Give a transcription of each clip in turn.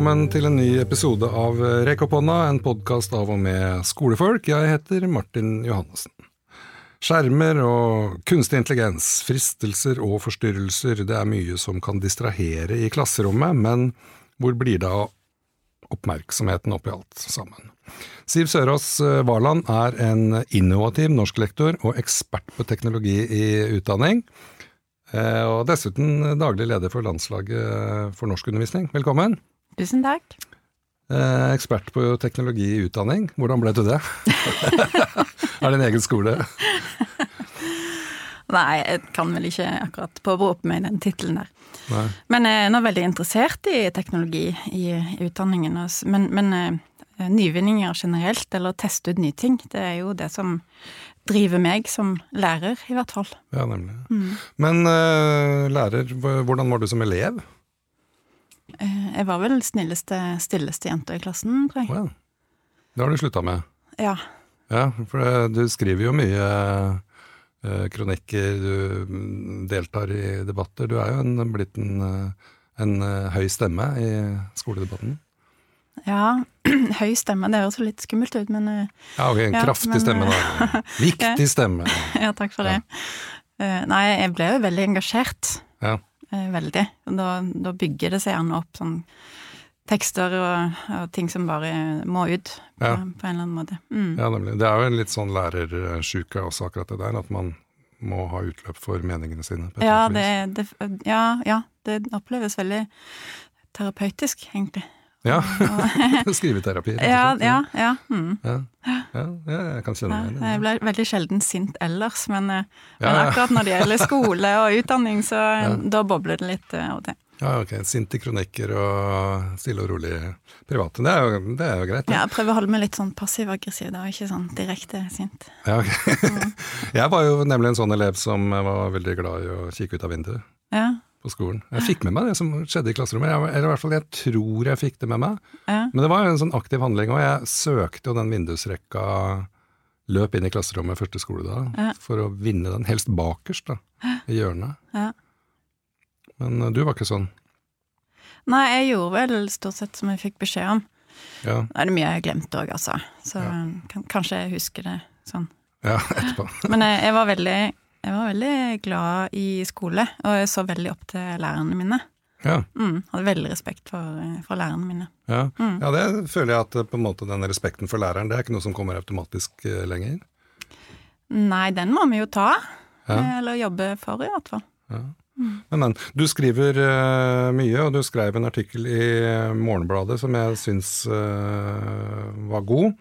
velkommen til en ny episode av Rekk opp hånda, en podkast av og med skolefolk. Jeg heter Martin Johannessen. Skjermer og kunstig intelligens, fristelser og forstyrrelser, det er mye som kan distrahere i klasserommet, men hvor blir det av oppmerksomheten oppi alt sammen? Siv Sørås Varland er en innovativ norsklektor og ekspert på teknologi i utdanning. Eh, og dessuten daglig leder for landslaget for norskundervisning. Velkommen. Tusen takk. Eh, ekspert på teknologi i utdanning. Hvordan ble du det? er det en egen skole? Nei, jeg kan vel ikke akkurat påberope meg den tittelen der. Nei. Men jeg er nå veldig interessert i teknologi i, i utdanningen. Men, men eh, nyvinninger generelt, eller teste ut nye ting, det er jo det som driver meg som lærer, i hvert fall. Ja, nemlig. Mm. Men uh, lærer, hvordan var du som elev? Uh, jeg var vel snilleste, stilleste jenta i klassen, tror jeg. Wow. Det har du slutta med? Ja. Ja, For du skriver jo mye kronikker, du mm, deltar i debatter. Du er jo en, blitt en, en høy stemme i skoledebatten. Ja, høy stemme, det høres jo litt skummelt ut, men eh, Ja, ok, en ja, kraftig men, stemme, da. Eh, Viktig stemme. ja, takk for det. Nei, jeg ble jo veldig engasjert. Ja. Uh, veldig. Da, da, bygger det seg gjerne opp sånn tekster og, og, ting som bare må ut på, ja. på en eller annen måte. Mm. Ja, nemlig. Det er jo en litt sånn lærersjuke også, akkurat det der, at man må ha utløp for meningene sine. Ja det, det, ja, ja, det oppleves veldig terapeutisk, egentlig. Ja. Skriveterapi. Ja, ja, ja. Mm. ja. Ja, jeg kan kjenne meg igjen. Jeg ble veldig sjelden sint ellers, men, eh, men akkurat når det gjelder skole og utdanning, så da bobler det litt eh, av til. Ja, ok. Sinte kronikker og stille og rolig private. Det er jo, det er jo greit. Da. Ja, jeg prøver å holde meg litt sånn passiv-aggressiv, da, ikke sånn direkte sint. Ja, ok. Mm. jeg var jo nemlig en sånn elev som var veldig glad i å kikke ut av vinduet. Ja på skolen. Jeg fikk med meg det som skjedde i klasserommet, eller i hvert fall jeg tror jeg fikk det med meg. Ja. Men det var jo en sånn aktiv handling, og jeg søkte jo den vindusrekka, løp inn i klasserommet første skoledag ja. for å vinne den, helst bakerst, da, i hjørnet. Ja. Men uh, du var ikke sånn? Nei, jeg gjorde vel stort sett som jeg fikk beskjed om. Ja. Det er mye jeg har glemt òg, altså. Så kan, kanskje jeg husker det sånn. Ja, etterpå. Men jeg, jeg var veldig jeg var veldig glad i skole, og jeg så veldig opp til lærerne mine. Ja. Mm, hadde veldig respekt for, for lærerne mine. Ja. Mm. ja. det føler jeg at på en måte den respekten for læreren, det er ikke noe som kommer automatisk uh, lenger? Nei, den må vi jo ta. Ja. Eh, eller jobbe for, i hvert fall. Ja. Mm. Men, men, du skriver uh, mye, og du skrev en artikkel i Morgenbladet som jeg syns uh, var god.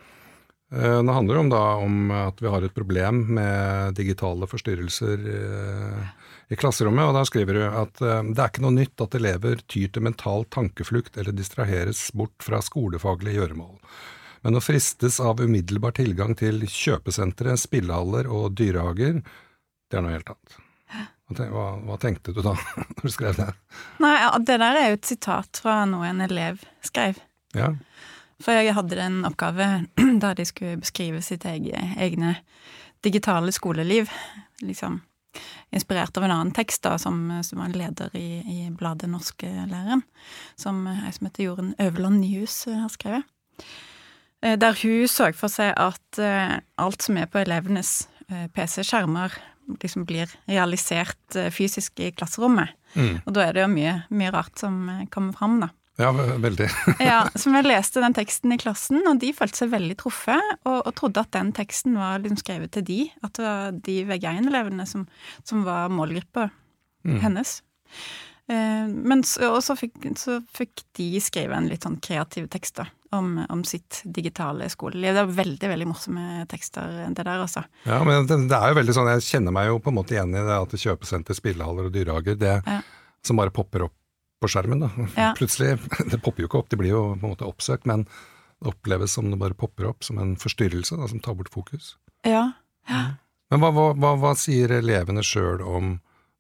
Eh, det handler om, da, om at vi har et problem med digitale forstyrrelser eh, i klasserommet. og Da skriver du at eh, det er ikke noe nytt at elever tyr til mental tankeflukt eller distraheres bort fra skolefaglige gjøremål. Men å fristes av umiddelbar tilgang til kjøpesentre, spillehaller og dyrehager, det er noe helt annet. Hva, hva, tenkte du da, når du skrev det? Nei, Det der er jo et sitat fra noe en elev skrev. Ja. For jeg hadde en oppgave der de skulle beskrive sitt egne digitale skoleliv. Liksom inspirert av en annen tekst da, som, som var leder i, i bladet Norskelæreren, som ei som heter Jorunn Øverland Nyhus eh, har skrevet. Eh, der hun så for seg at uh, alt som er på elevenes PC-skjermer, liksom blir realisert fysisk i klasserommet. Mm. Og da er det jo mye, mye rart som kommer fram, da. Ja, veldig. ja, Som jeg leste den teksten i klassen, og de følte seg veldig truffet, og, og trodde at den teksten var liksom skrevet til de, at det var de VG1-elevene som, som, var målgruppa mm. hennes. Eh, men så, og så fikk, så fikk, de skrive en litt sånn kreativ tekst da, om, om, sitt digitale skoleliv. Det er veldig veldig morsomme tekster, det der, altså. Ja, men det, det, er jo veldig sånn, jeg kjenner meg jo på en måte igjen i det at kjøpesenter, spillehaller og dyrehager, det ja. som bare popper opp på skjermen. da. Ja. Plutselig, Det popper jo ikke opp, de blir jo på en måte oppsøkt, men det oppleves som det bare popper opp, som en forstyrrelse da, som tar bort fokus. Ja. ja. Men hva, hva, hva, hva sier elevene sjøl om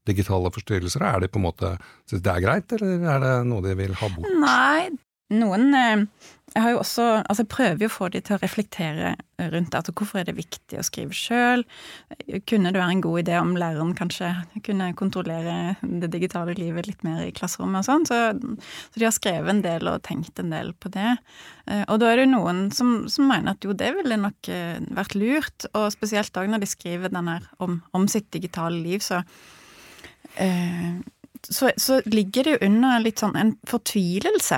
digitale forstyrrelser? Er de på en måte, Syns det er greit, eller er det noe de vil ha bort? Nei, noen, eh, jeg har jo også Altså, jeg prøver jo å få de til å reflektere rundt det. Hvorfor er det viktig å skrive sjøl? Kunne det være en god idé om læreren kanskje kunne kontrollere det digitale livet litt mer i klasserommet og sånn? Så, så, de har skrevet en del og tenkt en del på det. Eh, og da er det jo noen som, som mener at jo, det ville nok eh, vært lurt. Og spesielt òg når de skriver den her om, om sitt digitale liv, så eh, så, så, ligger det jo under litt sånn en fortvilelse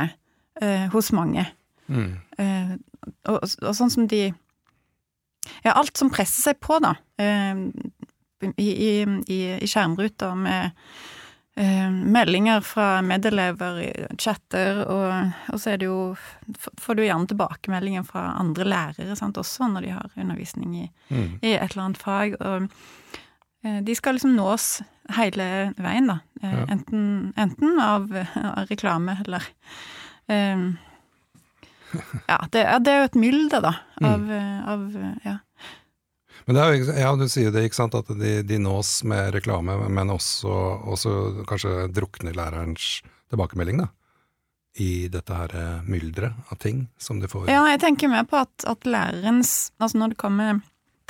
eh, hos mange. Mm. Eh, og, og, sånn som de Ja, alt som presser seg på, da. Eh, I, i, i, i skjermruter med eh, meldinger fra medelever, chatter, og, og, så er det jo Får du gjerne tilbakemeldinger fra andre lærere sant, også når de har undervisning i, mm. i et eller annet fag. og Eh, de skal liksom nås hele veien, da. Eh, ja. Enten, enten av, av, reklame eller um, Ja, det, det, er jo et mylde, da, av, mm. av, Ja. Men det er jo, ja, du sier det, ikke sant, at de, de nås med reklame, men også, også kanskje drukner lærerens tilbakemelding, da? I dette her mylderet av ting som de får Ja, jeg tenker mer på at, at lærerens Altså når det kommer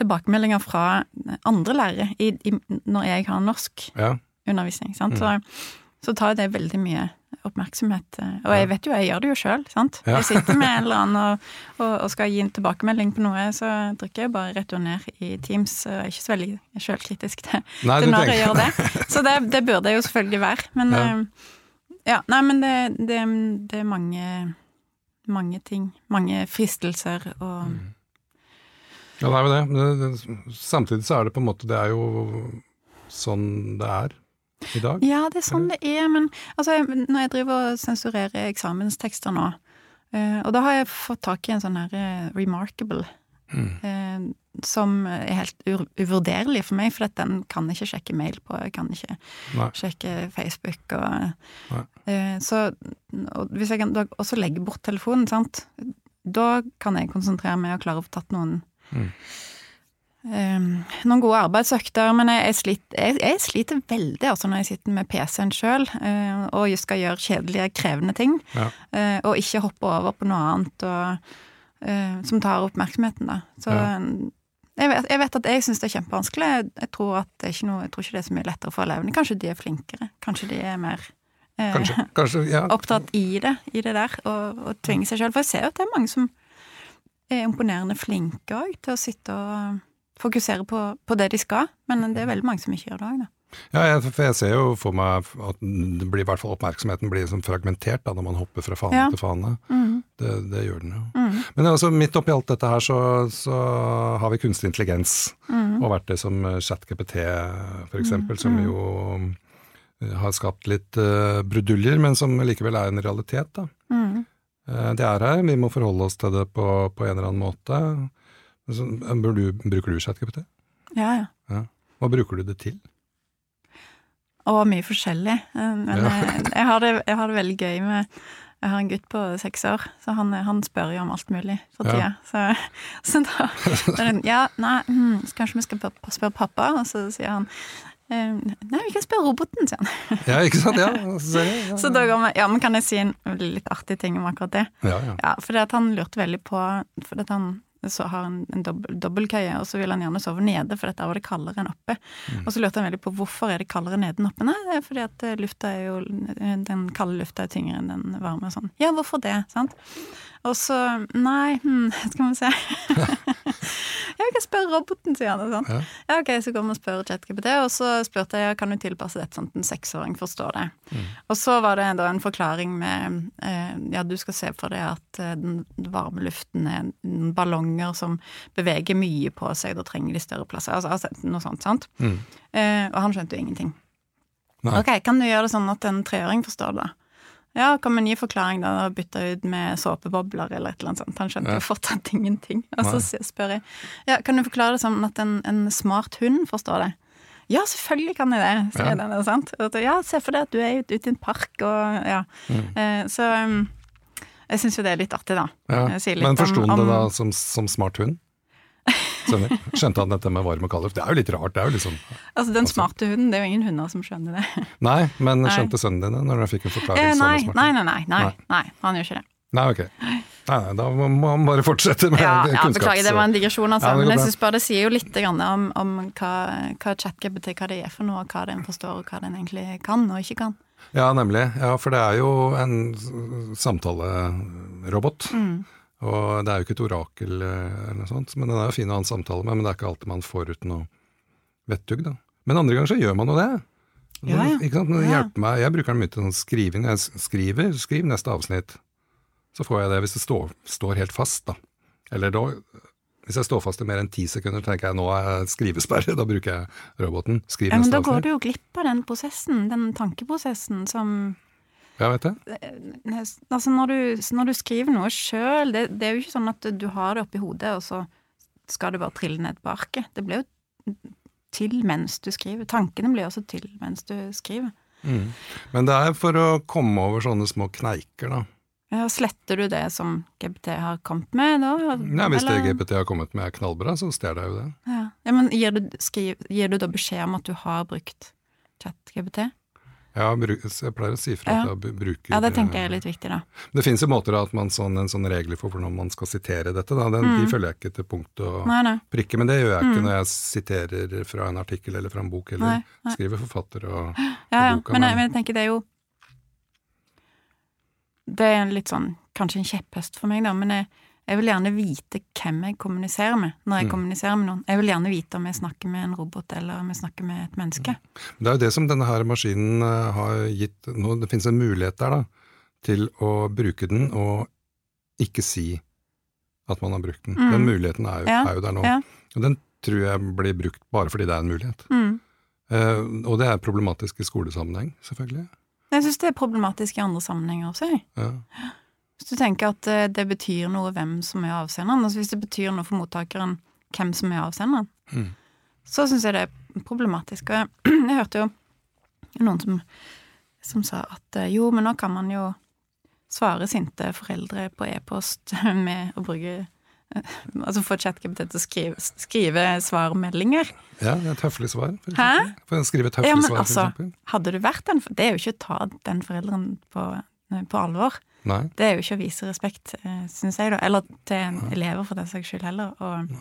tilbakemeldinger fra andre lærere i, i, når jeg har norsk ja. undervisning. Mm. Så, så, tar det veldig mye oppmerksomhet. Og jeg vet jo, jeg gjør det jo sjøl. Ja. Jeg sitter med en eller annen og, og, og, skal gi en tilbakemelding på noe, så trykker jeg bare returner i Teams. Og jeg er ikke så veldig sjølkritisk til, nei, til når tenker. jeg gjør det. Så det, det, burde jeg jo selvfølgelig være. Men ja, uh, ja nei, men det, det, det er mange, mange ting. Mange fristelser og mm ja, det er jo det. Samtidig så er det på en måte Det er jo sånn det er i dag. Ja, det er sånn det er, men altså, når jeg driver og sensurerer eksamenstekster nå, eh, og da har jeg fått tak i en sånn her eh, remarkable mm. Eh, som er helt uvurderlig for meg, for den kan jeg ikke sjekke mail på, jeg kan ikke Nei. sjekke Facebook og Så og hvis jeg kan også legge bort telefonen, sant, da kan jeg konsentrere meg og klare å få tatt noen Um, noen gode arbeidsøkter, men jeg, jeg, sliter, jeg, jeg sliter, veldig altså når jeg sitter med PC-en sjøl uh, og skal gjøre kjedelige, krevende ting, ja. uh, og ikke hoppe over på noe annet og, uh, som tar oppmerksomheten. Da. Så ja. jeg, vet, jeg, vet, at jeg syns det er kjempevanskelig. Jeg tror, at det er ikke noe, jeg tror ikke det er så mye lettere for elevene. Kanskje de er flinkere. Kanskje de er mer kanskje, kanskje, ja. opptatt i det, i det der, og, og tvinge seg sjøl. For jeg ser jo at det er mange som er imponerende flinke òg til å sitte og fokusere på, på, det de skal, men det er veldig mange som ikke gjør det òg, da. Ja, jeg, for jeg ser jo for meg at det blir i hvert fall oppmerksomheten blir liksom fragmentert da, når man hopper fra fane ja. til fane. Mm. Det, det, gjør den jo. Mm. Men altså, midt oppi alt dette her så, så har vi kunstig intelligens mm. og verktøy som ChatGPT f.eks., mm. som mm. jo eh, har skapt litt uh, bruduljer, men som likevel er en realitet. da. Mm. Eh, det er her, vi må forholde oss til det på, på en eller annen måte. Så, du, bruker du ChatGPT? Ja, ja, ja. Hva bruker du det til? Og mye forskjellig. Eh, men ja. jeg, jeg, har det, jeg, har det, veldig gøy med Jeg har en gutt på seks år, så han, han spør jo om alt mulig for tida. Så, så, da, da Ja, nei, hmm, kanskje vi skal spørre pappa? Og så sier han Eh, nei, vi kan spørre roboten, sier han. Ja, ikke sant? Ja, så, ja. så da går vi Ja, men kan jeg si en litt artig ting om akkurat det? Ja, ja. ja fordi at han lurte veldig på For det at han så har en, en dobbel, dobbeltkøye, og så vil han gjerne sove nede, for dette var det kaldere enn oppe. Mm. Og så lurte han veldig på hvorfor er det kaldere nede enn oppe. Nei, det er fordi at eh, lufta er jo Den kalde lufta er tyngre enn den varme og sånn. Ja, hvorfor det? Sant? Og så Nei, hm, skal vi se. vi kan spørre roboten, sier han. Sånn. Ja. ja, ok, så går vi og spør ChatGPT, og så spurte jeg kan du tilpasse dette sånn at en seksåring forstår det. Mm. Og så var det da en forklaring med eh, ja, du skal se for deg at eh, den varme luften er ballonger som beveger mye på seg, da trenger de større plasser. Altså, altså noe sånt, sant? Mm. Eh, og han skjønte jo ingenting. Nei. Ok, kan du gjøre det sånn at en treåring forstår det? Ja, kan man gi forklaring da, og bytte ut med såpebobler eller et eller annet sånt. Han skjønte jo fortsatt ingenting. Og så spør jeg ja, kan du forklare det sånn at en, en smart hund forstår det. Ja, selvfølgelig kan jeg det, sier ja. den. Sant? Ja, se for deg at du er ute, ute i en park og ja. Mm. Eh, så um, jeg syns jo det er litt artig, da. Ja. Men forsto han det da som, som smart hund? Skjønte han dette med varm og kald luft? Det er jo litt rart. det er jo liksom... Altså Den altså- smarte hunden, det er jo ingen hunder som skjønner det. Nei, men skjønte sønnen din det når du fikk en forklaring? Eh, nei, nei, nei, nei, nei, nei, han gjør ikke det. Nei, ok. Nei, da må man bare fortsette med Ja, ja beklager, det var en digresjon, altså. Ja, men jeg synes bare det sier jo litt om, om hva, hva ChatGPT hva det er for noe, hva den forstår, og hva den egentlig kan og ikke kan. Ja, nemlig. Ja, for det er jo en samtalerobot. Mm. Og det er jo ikke et orakel eh, eller noe sånt, men den er jo fin å ha en samtale med, men det er ikke alltid man får ut noe vettug, da. Men andre ganger så gjør man jo det. Ja, ja. Ikke sant? Ja. hjelper meg. Jeg bruker den mye til sånn skriving. Jeg skriver, skriv neste avsnitt. Så får jeg det hvis det står, står helt fast, da. Eller da, hvis jeg står fast i mer enn ti sekunder, tenker jeg nå er jeg skrivesperre, da bruker jeg roboten. Skriv Ja, men neste da går avsnitt. du jo glipp av den prosessen, den tankeprosessen som Ja, vet jeg. Altså, når du, når du skriver noe sjøl, det, det er jo ikke sånn at du har det oppi hodet, og så skal det bare trille ned på arket. Det blir jo til mens du skriver. Tankene blir også til mens du skriver. Mm. Men det er for å komme over sånne små kneiker, da. Ja, sletter du det som GPT har kommet med, da? Ja, hvis det GPT har kommet med er knallbra, så stjeler jeg jo det. Ja, ja men gir du, skriv, gir du da beskjed om at du har brukt chat-GPT? Ja, jeg pleier å si fra Ja. at jeg bruker Ja, det tenker jeg er litt viktig, da. Det finnes jo måter at man sånn, en sånn regler for hvordan man skal sitere dette. Da. Den, De følger jeg ikke til punkt og Mm. Nei, nei. prikke, men det gjør jeg ikke når jeg siterer fra en artikkel eller fra en bok, eller Nei, skriver forfatter og Ja, ja. boka, men- men jeg tenker det er jo Det er litt sånn Kanskje en kjepphest for meg, da, men jeg, jeg vil gjerne vite hvem jeg kommuniserer med når jeg Mm. kommuniserer med noen. Jeg vil gjerne vite om jeg snakker med en robot eller om jeg snakker med et menneske. Det er jo det som denne her maskinen eh, har gitt nå, Det finnes en mulighet der da, til å bruke den og ikke si at man har brukt den. Mm. Den muligheten er jo, Ja, er jo der nå. ja. Og den tror jeg blir brukt bare fordi det er en mulighet. Mm. Eh, og det er problematisk i skolesammenheng, selvfølgelig. Jeg syns det er problematisk i andre sammenhenger også. jeg. Ja. Hvis du tenker at eh, det betyr noe hvem som er avsenderen, altså hvis det betyr noe for mottakeren hvem som er avsenderen, Mm. så syns jeg det er problematisk. Og jeg, jeg hørte jo noen som, som sa at eh, jo, men nå kan man jo svare sinte foreldre på e-post med å bruke eh, Altså få ChatGPT til å skrive, skrive svarmeldinger. Ja, tøffelig svar, for Hæ? For skrive tøffelig Ja, men svar, altså, hadde du vært den Det er jo ikke å ta den forelderen på, på alvor. Nei. Det er jo ikke å vise respekt, syns jeg, da. Eller til elever, for den saks skyld, heller. Og,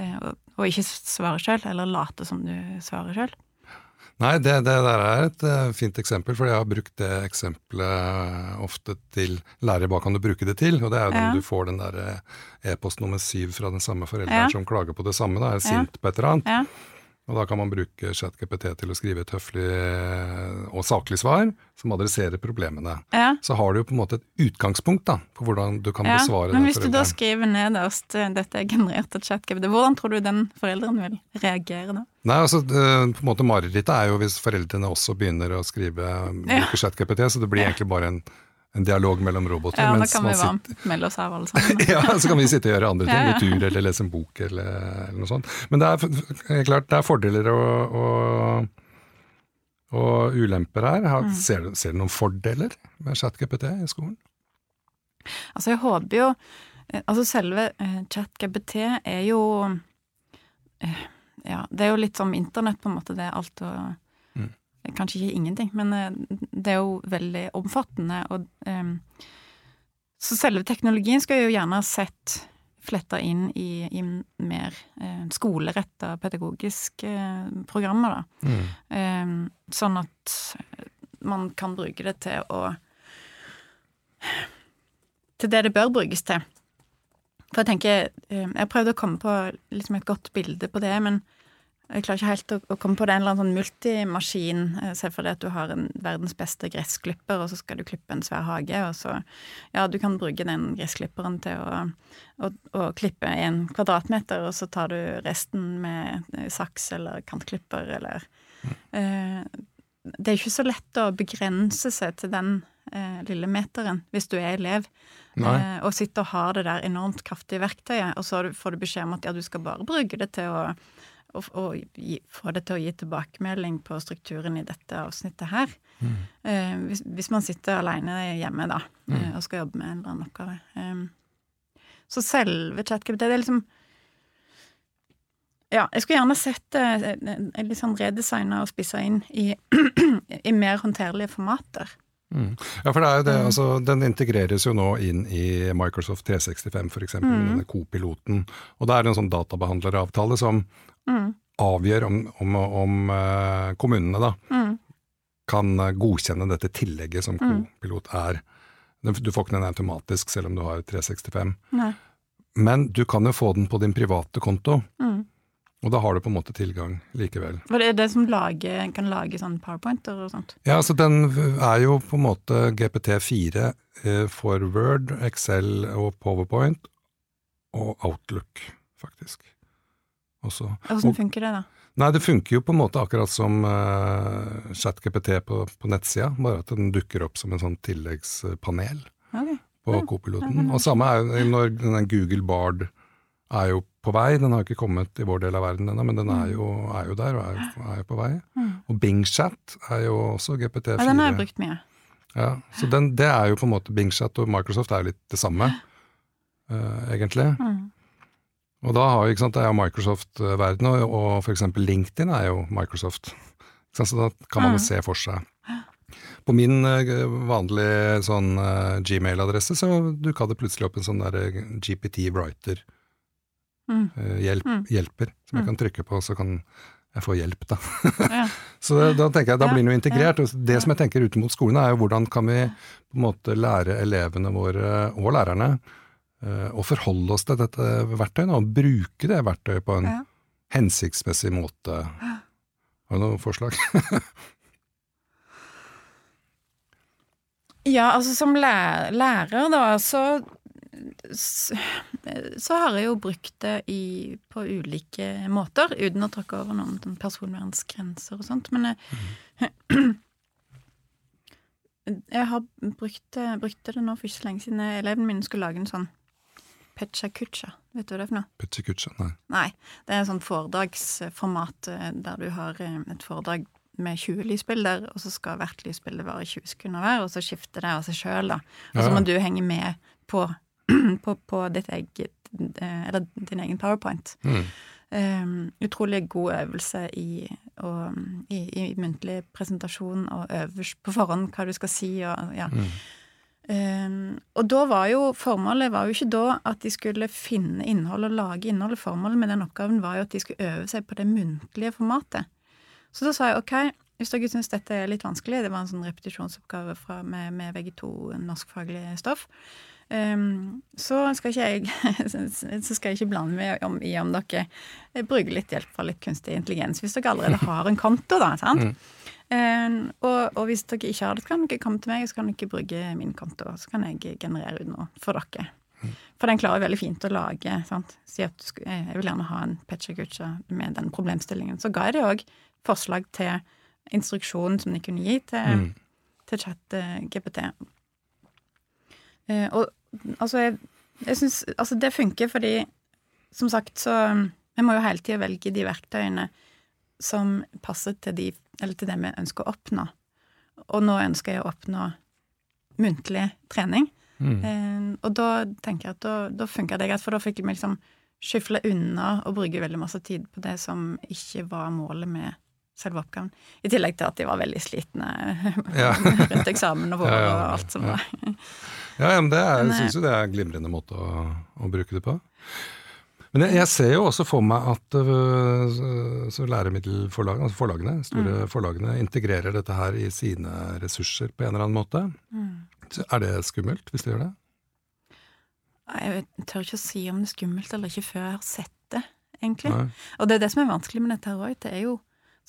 eh, og, og ikke svare sjøl, eller late som du svarer sjøl. Nei, det, det der er et eh, fint eksempel, for jeg har brukt det eksempelet ofte til lærere. hva kan du bruke det til, og det er jo Ja. når du får den der eh, e-post nummer syv fra den samme forelderen Ja. som klager på det samme, da er Ja. sint på et eller annet. Ja. Og da kan man bruke ChatGPT til å skrive et høflig eh, og saklig svar som adresserer problemene. Ja. Så har du jo på en måte et utgangspunkt da, for hvordan du kan ja. besvare Men hvis du da skriver nederst eh, 'dette er generert av ChatGPT', hvordan tror du den forelderen vil reagere da? Nei, altså eh, på en måte Marerittet er jo hvis foreldrene også begynner å skrive Ja. bruke ChatGPT, så det blir egentlig bare en, en dialog mellom roboter. Ja, da kan vi sitter- bare melde oss av alle sammen. ja, så kan vi sitte og gjøre andre ting, Ja, ja. tur eller lese en bok eller, eller noe sånt. Men det er klart, det er fordeler og, og, og ulemper her. Har, Mm. ser, du, ser du noen fordeler med ChatGPT i skolen? Altså, jeg håper jo eh, Altså, selve eh, ChatGPT er jo eh, Ja, det er jo litt som internett, på en måte. Det er alt og. Kanskje ikke ingenting, men eh, det er jo veldig omfattende. Og, eh, så selve teknologien skal jo gjerne ha sett fletta inn i, i mer eh, skoleretta pedagogiske eh, programmer, da. Mm. Eh, sånn at man kan bruke det til å Til det det bør brukes til. For jeg tenker eh, Jeg har prøvd å komme på liksom et godt bilde på det, men jeg klarer ikke helt å, å komme på det. En eller annen sånn multimaskin. Eh, Se for deg at du har en verdens beste gressklipper, og så skal du klippe en svær hage, og så Ja, du kan bruke den gressklipperen til å, å, å klippe en kvadratmeter, og så tar du resten med eh, saks eller kantklipper eller eh, Det er ikke så lett å begrense seg til den eh, lille meteren hvis du er elev. Eh, og sitter og har det der enormt kraftige verktøyet, og så får du beskjed om at ja, du skal bare bruke det til å og, og gi, få det til å gi tilbakemelding på strukturen i dette avsnittet her. Eh, hvis, hvis man sitter alene hjemme da, eh, og skal jobbe med en eller annen oppgave. Eh, så selve ChatGPT, det er liksom Ja, jeg skulle gjerne sett det eh, litt sånn redesigna og spissa inn i, i mer håndterlige formater. Mm. Ja, for det er jo det, mm. altså, Den integreres jo nå inn i Microsoft 365 f.eks., mm. med denne co-piloten. Og da er det en sånn databehandleravtale som mm. avgjør om, om, om uh, kommunene da, mm. kan eh, godkjenne dette tillegget som mm. co-pilot er. Du får ikke den automatisk selv om du har 365. Nei. Men du kan jo få den på din private konto. Mm. Og da har du på en måte tilgang likevel. Hva er det som lager, kan lage sånn powerpointer og sånt? Ja, altså den er jo på en måte GPT4 eh, for Word, Excel og Powerpoint, og Outlook, faktisk. Også. Hvordan funker det, da? Nei, Det funker jo på en måte akkurat som uh, ChatGPT på, på nettsida, bare at den dukker opp som en sånn tilleggspanel okay. på ja. Copiloten. Og samme er jo når den Google Bard er jo på vei. Den har ikke kommet i vår del av verden ennå, men den er jo, er jo, der og er, er jo på vei. Mm. Og BingChat er jo også GPT4. Ja, den har jeg brukt mye. Ja, Så den, det er jo på en måte BingChat og Microsoft er jo litt det samme, uh, egentlig. Mm. Og da har ikke sant, det er jo Microsoft-verden, og, og f.eks. LinkedIn er jo Microsoft. Så da kan man jo se for seg. På min uh, vanlige sånn uh, Gmail-adresse så dukka det plutselig opp en sånn der GPT Writer mm. Eh, hjelp, mm. hjelper, som jeg mm. kan trykke på, så kan jeg få hjelp, da. ja. Så da tenker jeg, da blir den jo integrert. og Det som jeg tenker ute mot skolene, er jo hvordan kan vi på en måte lære elevene våre, og lærerne, eh, å forholde oss til dette verktøyet, og bruke det verktøyet på en ja. hensiktsmessig måte. Har du noen forslag? ja, altså som lærer, da, så så har jeg jo brukt det i, på ulike måter, uten å tråkke over noen sånn personvernsgrenser og sånt. Men jeg, jeg har brukt, brukte det nå for ikke så lenge siden eleven min skulle lage en sånn Pecha Kucha. Vet du hva det er for noe? Pecha Kucha, nei. Nei, Det er en sånn foredragsformat eh, der du har eh, et foredrag med 20 lysbilder, og så skal hvert lysbilde vare 20 sekunder hver, og så skifter det av seg sjøl, da. Og så må du henge med på på, på ditt eget eh, Eller din egen powerpoint. Mm. Um, utrolig god øvelse i, og, i, i, muntlig presentasjon og øverst på forhånd hva du skal si. Og, ja. mm. um, og da var jo formålet var jo ikke da at de skulle finne innhold og lage innhold. Formålet med den oppgaven var jo at de skulle øve seg på det muntlige formatet. Så da sa jeg ok, hvis dere syns dette er litt vanskelig, det var en sånn repetisjonsoppgave fra, med, med VG2 norskfaglig stoff, Um, så, skal jeg, så skal jeg ikke blande meg om, i om dere bruker litt hjelp fra litt kunstig intelligens, hvis dere allerede har en konto, da. sant? Mm. Um, og, og, hvis dere ikke har det, så kan dere komme til meg, så kan dere bruke min konto. Så kan jeg generere ut noe for dere. Mm. For den klarer veldig fint å lage. sant? Si at skulle, jeg vil gjerne ha en Pecha Gucha med den problemstillingen. Så ga jeg det òg forslag til instruksjon som de kunne gi til, mm. til chat GPT. Uh, og Altså, jeg, jeg syns Altså, det funker fordi, som sagt, så Vi må jo hele tida velge de verktøyene som passer til, de, eller til det vi ønsker å oppnå. Og nå ønsker jeg å oppnå muntlig trening. Mm. Eh, og da tenker jeg at da, da funka det greit, for da fikk vi liksom skyfle unna og bruke veldig masse tid på det som ikke var målet med selve oppgaven. I tillegg til at de var veldig slitne ja. rundt eksamen og vår og alt som var. Ja, men det er, jeg syns jo det er en glimrende måte å, å, bruke det på. Men jeg, jeg, ser jo også for meg at uh, så læremiddelforlagene, altså forlagene, store mm. forlagene integrerer dette her i sine ressurser på en eller annen måte. Mm. Er det skummelt hvis de gjør det? Jeg tør ikke å si om det er skummelt eller ikke før jeg har sett det, egentlig. Nei. Og det er det som er vanskelig med dette her òg. Det er jo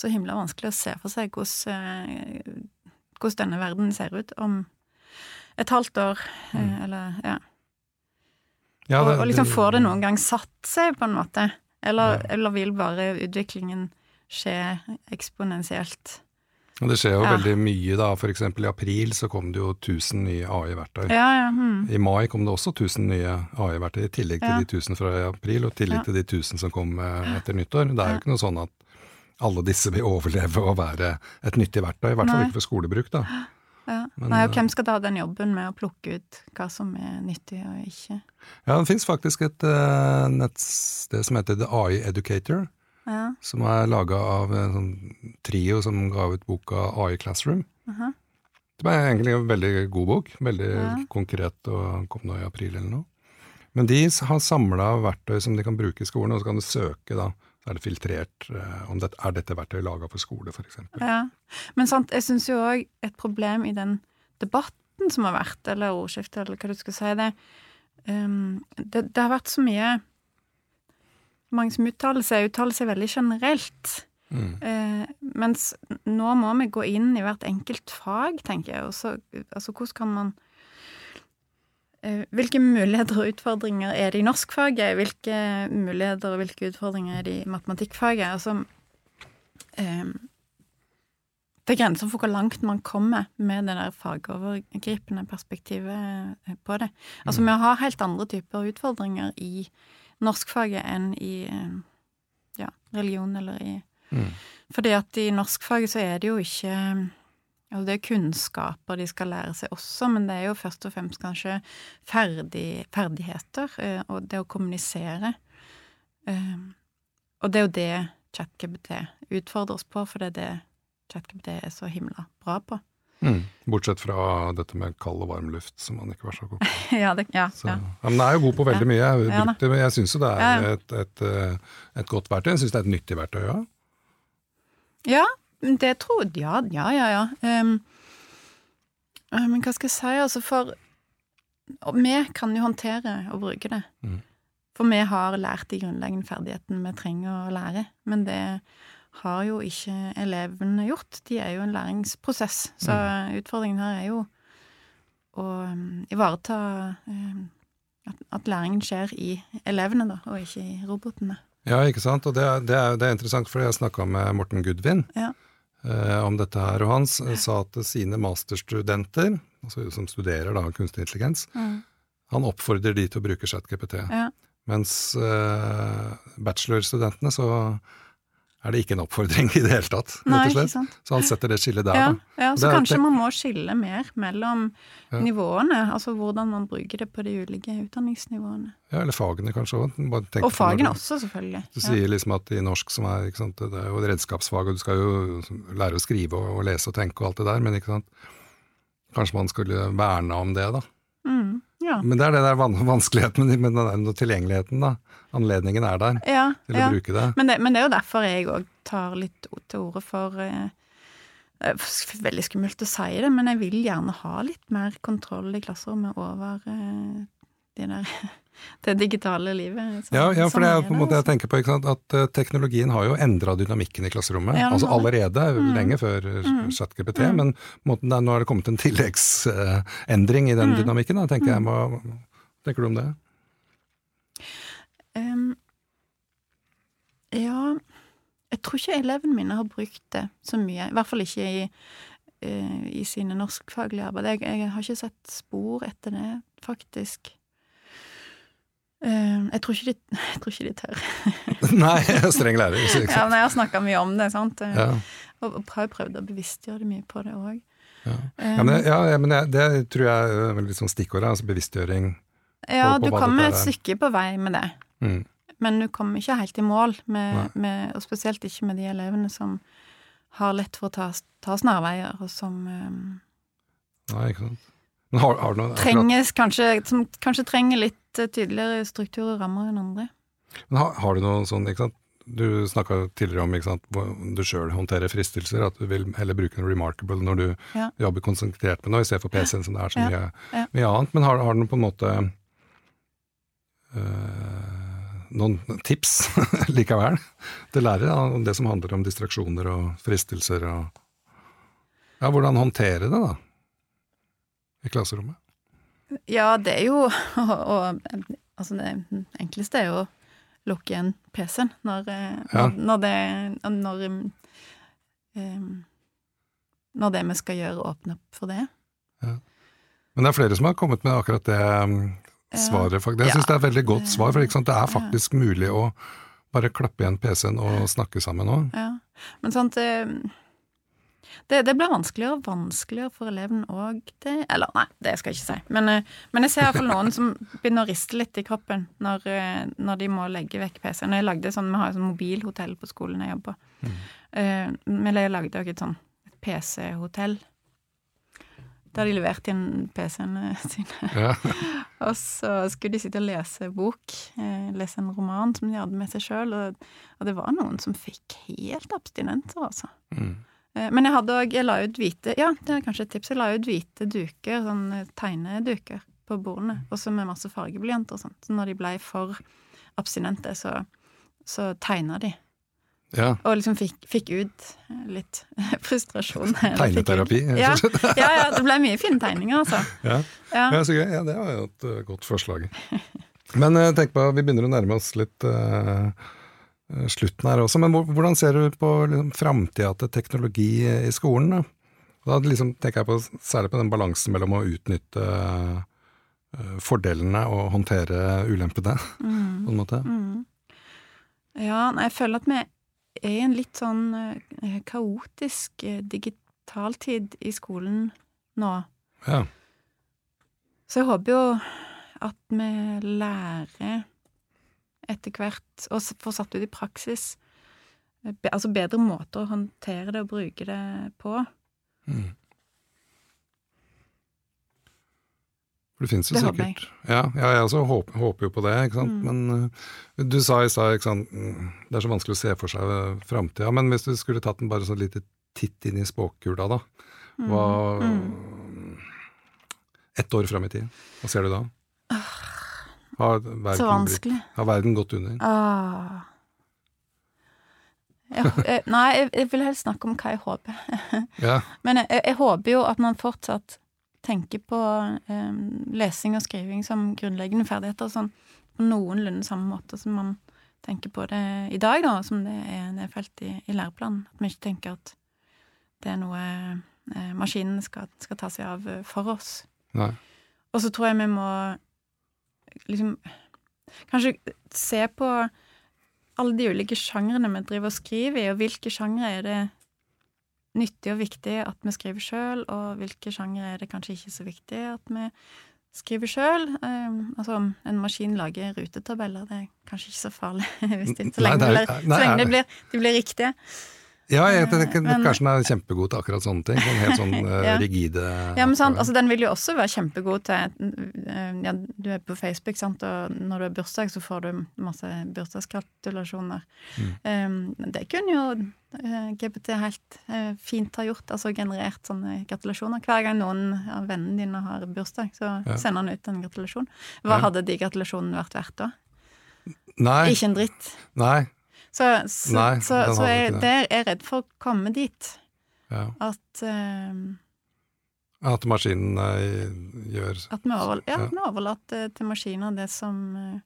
så himla vanskelig å se for seg hvordan, uh, hvordan denne verden ser ut om et halvt år, eh, mm. eller ja. ja det, og, og, liksom får det noen gang satt seg, på en måte? Eller, ja. eller vil bare utviklingen skje eksponentielt? Og det skjer jo ja. veldig mye, da. For eksempel i april så kom det jo 1000 nye AI-verktøy. Ja, ja, hmm. I mai kom det også 1000 nye AI-verktøy, i tillegg til de 1000 fra april, og i tillegg til de 1000 som kom eh, etter nyttår. Det er jo ikke noe sånn at alle disse vil overleve og være et nyttig verktøy, i hvert fall ikke for skolebruk, da. Ja. Men, Nei, og hvem skal ta den jobben med å plukke ut hva som er nyttig og ikke? Ja, det fins faktisk et uh, nettsted som heter The AI Educator. Ja. Som er laga av en sånn trio som ga ut boka AI Classroom. Uh -huh. Det var egentlig en veldig god bok. Veldig Ja. konkret og kom nå i april eller noe. Men de har samla verktøy som de kan bruke i skolen, og så kan du søke, da. Er det filtrert eh, om det, er dette verktøyet laga for skole, f.eks. Ja. Men sant, jeg syns jo òg et problem i den debatten som har vært, eller ordskiftet, eller hva du skal si, det, um, det, det har vært så mye Mange som uttaler seg, uttaler seg veldig generelt. Mm. Uh, mens nå må vi gå inn i hvert enkelt fag, tenker jeg. Og så, altså, hvordan kan man Hvilke muligheter og utfordringer er det i norskfaget? Hvilke muligheter og hvilke utfordringer er det i matematikkfaget? Altså eh, Det er grenser for hvor langt man kommer med det der fagovergripende perspektivet eh, på det. Altså, vi har helt andre typer utfordringer i norskfaget enn i eh, ja, religion eller i Mm. fordi at i norskfaget så er det jo ikke Altså det er kunnskaper de skal lære seg også, men det er jo først og fremst kanskje ferdig, ferdigheter eh, og det å kommunisere. Eh, og det er jo det ChatGPT utfordrer oss på, for det er det ChatGPT er så himla bra på. Mm. Bortsett fra dette med kald og varm luft, som han ikke var så god på. ja, det, ja, Så, ja. ja. Men den er jo god på veldig mye. Jeg, brukte, men jeg syns jo det er. Et, et, eh, et godt verktøy. Jeg syns det er et nyttig verktøy ja. Ja, det tror jeg Ja, ja, ja. ja. Ehm, eh, men hva skal jeg si, altså, for Vi kan jo håndtere og bruke det. Mm. For vi har lært de grunnleggende ferdighetene vi trenger å lære. Men det har jo ikke elevene gjort. De er jo en læringsprosess. Så utfordringen her er jo å um, ivareta um, at, at læringen skjer i elevene, da, og ikke i robotene. Ja, ikke sant. Og det, er- det, er, det er interessant, for jeg snakka med Morten Gudvin Ja. Eh, om dette her, og han sa at sine masterstudenter, altså som studerer da kunstig intelligens, han oppfordrer de til å bruke ChatGPT. Ja. Mens eh, bachelorstudentene så er det ikke en oppfordring i det hele tatt, rett Nei, og ikke slett. sant. Så han setter det skillet der, Ja, da. ja, så kanskje man må skille mer mellom Ja. nivåene, altså hvordan man bruker det på de ulike utdanningsnivåene. Ja, eller fagene kanskje òg. Og fagene også, selvfølgelig. Du Ja. sier liksom at i norsk, som er, ikke sant, det er jo et redskapsfag, og du skal jo lære å skrive og, og lese og tenke og alt det der, men ikke sant, kanskje man skulle verne om det, da. Ja. Men det er det der vanskeligheten med, den der tilgjengeligheten, da. Anledningen er der ja, til ja. å bruke det. Men, det, men det er jo derfor jeg òg tar litt til orde for eh, f- Veldig skummelt å si det, men jeg vil gjerne ha litt mer kontroll i klasserommet over eh, de der det digitale livet. som- Ja, ja, for det er på en måte jeg altså. tenker på, at eh, teknologien har jo endra dynamikken i klasserommet. Ja, altså allerede, Mm. lenge før eh, Mm. ChatGPT, Mm. men måten der, er- nå har det kommet en tilleggsendring i den Mm. dynamikken. Da, tenker jeg. Mm. Hva tenker du om det? Um, ja Jeg tror ikke elevene mine har brukt det så mye. I hvert fall ikke i, uh, i sine norskfaglige arbeid. Jeg, jeg har ikke sett spor etter det, faktisk. Em, jeg, tror ikke de, tror ikke de tør. Nei, streng lærer. Ja, men jeg har snakka mye om det, sant. Ja, Og har prøvd å bevisstgjøre det mye på det òg. ja. Ja, men, det- ja, ja, men det, det tror jeg er veldig sånn stikkordet, altså bevisstgjøring. Ja, på du kommer et stykke på vei med det. Mm. Men du kommer ikke helt i mål, med, med, og spesielt ikke med de elevene som har lett for å ta, ta snarveier, og som um, Nei, ikke sant. Har, har noe, trenges kanskje, som kanskje trenger litt eh, tydeligere struktur og rammer enn andre. Men har, har du noen sånn, ikke sant Du snakka tidligere om sant, du sjøl håndterer fristelser, at du vil heller bruke en remarkable når du Ja. jobber konsentrert med noe, istedenfor PC-en som det er så Ja. mye, Ja. mye annet. Men har, har du på en måte øh, noen tips likevel til lærere om det som handler om distraksjoner og fristelser og Ja, hvordan håndtere det, da? I klasserommet? Ja, det er jo og, og, Altså, det enkleste er jo å lukke igjen PC-en når, eh, Ja. når, når det Når um, Når det vi skal gjøre, åpner opp for det. Men det er flere som har kommet med akkurat det um, svaret. Jeg syns det er et veldig godt svar, for det er faktisk mulig å bare klappe igjen PC-en og snakke sammen òg. Ja. Men sånt, det, det blir vanskeligere og vanskeligere for eleven òg, det Eller nei, det skal jeg ikke si. Men, eh, men jeg ser iallfall noen som begynner å riste litt i kroppen når, eh, når de må legge vekk PC-en. Jeg lagde sånn, Vi har jo sånn mobilhotell på skolen jeg jobber på. Mm. Eh, Men jeg lagde også et sånn PC-hotell. Da hadde de levert inn PC-ene sine. Ja. Og så skulle de sitte og lese bok, eh, lese en roman som de hadde med seg sjøl, og, og det var noen som fikk helt abstinenser, altså. Mm. Eh, Men jeg hadde òg Jeg la ut hvite Ja, det er kanskje et tips. Jeg la ut hvite duker, sånn eh, tegneduker, på bordene, også med masse fargeblyanter og sånt. Så når de ble for abstinente, så, så tegna de. ja. Og liksom fikk, fikk ut litt frustrasjon. Tegneterapi. Ja, ja, ja, det ble mye fine tegninger, altså. Ja. Ja. Så gøy. Ja, det var jo et eh, godt forslag. Men eh, tenk på, vi begynner å nærme oss litt eh, eh, slutten her også. Men hvordan ser du på liksom, framtida til teknologi i skolen? Da? da liksom, tenker jeg på, særlig på den balansen mellom å utnytte eh, fordelene og håndtere ulempene, Mm. på en måte. Mm. Ja, jeg føler at vi er i en litt sånn eh, kaotisk eh, digitaltid i skolen nå. Ja. Så jeg håper jo at vi lærer etter hvert, og får satt ut i praksis, eh, be, altså bedre måter å håndtere det og bruke det på. Mm. For det finnes jo Det sikkert Ja, ja jeg også håper, håper jo på det, ikke sant. Mm. Men uh, du sa i stad, ikke sant, mm, det er så vanskelig å se for seg uh, framtida. Men hvis du skulle tatt en bare sånn lite titt inn i spåkula, da. Hva Mm. Ett år fram i tid, hva ser du da? Har verden, så Så blitt, vanskelig. har verden gått under? Ah. Jeg, eh, nei, jeg, jeg vil helst snakke om hva jeg håper. Ja, Men jeg, jeg håper jo at man fortsatt tenker på eh, lesing og skriving som grunnleggende ferdigheter, sånn på noenlunde samme måte som man tenker på det i dag, da, som det er nedfelt i, i læreplanen. At vi ikke tenker at det er noe eh, maskinene skal, skal ta seg av eh, for oss. nei. Og så tror jeg vi må liksom Kanskje se på alle de ulike sjangrene vi driver og skriver i, og hvilke sjangre er det nyttig og viktig at vi skriver sjøl, og hvilke sjangre er det kanskje ikke så viktig at vi skriver sjøl. Um, altså, om en maskin lager rutetabeller, det er kanskje ikke så farlig, hvis det, så lenge, nei, er- nei, så lenge Det de blir, de blir riktige. Ja, jeg tenker Men- kanskje den er kjempegod til akkurat sånne ting. Sånn helt sånn uh, Ja. rigide Ja, men sant, altså Den vil jo også være kjempegod til eh, ja, Du er på Facebook, sant, og når du har bursdag, så får du masse bursdagsgratulasjoner. Mm. Um, det kunne jo eh, GPT helt uh, fint ha gjort, altså generert sånne gratulasjoner. Hver gang noen av vennene dine har bursdag, så Ja. sender han ut en gratulasjon. Hva hadde de gratulasjonene vært verdt da? Nei, Ikke en dritt. nei. Så, så, Nei, så, så jeg, det er jeg redd for å komme dit. Ja. At uh, At maskinen eh, gjør At vi, overl ja, Ja. vi overlater til maskiner det som eh,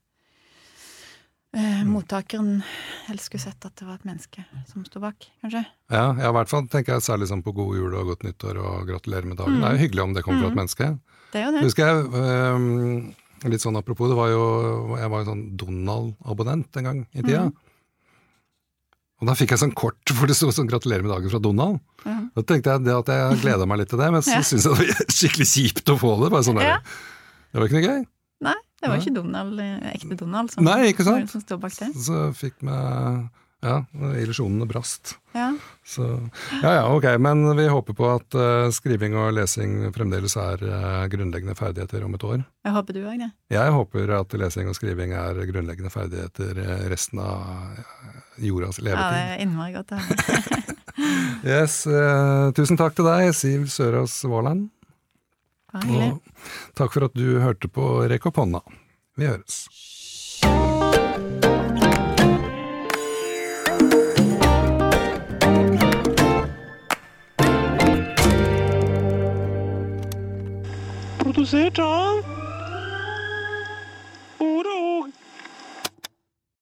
Mm. mottakeren helst skulle sett at det var et menneske som sto bak, kanskje. Ja, i hvert fall tenker jeg særlig sånn på god jul og godt nyttår og gratulerer med dagen. Mm. Det er jo hyggelig om det kommer fra et Mm. menneske. Det er jo det. Husker jeg, øhm, litt sånn apropos, det var jo, jeg var jo sånn Donald-abonnent en gang i tida. Mhm. Og da fikk jeg sånn kort hvor det sto sånn 'gratulerer med dagen' fra Donald. Ja. Da tenkte jeg det at jeg gleda meg litt til det, men så Ja. syntes jeg det var skikkelig kjipt å få det. Bare sånn der. Ja. Det var ikke noe gøy. Nei, det var ikke Donald, eh, ekte Donald som, Nei, ikke sant? som står bak det. Så fikk meg Ja, illusjonene brast. Ja. Så, ja ja, ok, men vi håper på at uh, skriving og lesing fremdeles er uh, grunnleggende ferdigheter om et år. Jeg håper du òg det. Jeg håper at lesing og skriving er grunnleggende ferdigheter eh, resten av jordas levetid. Ja, det er innmari godt å høre. Yes, uh, tusen takk til deg, Siv Sørås Våland. Og takk for at du hørte på Rekk opp hånda. Vi høres. Produsert av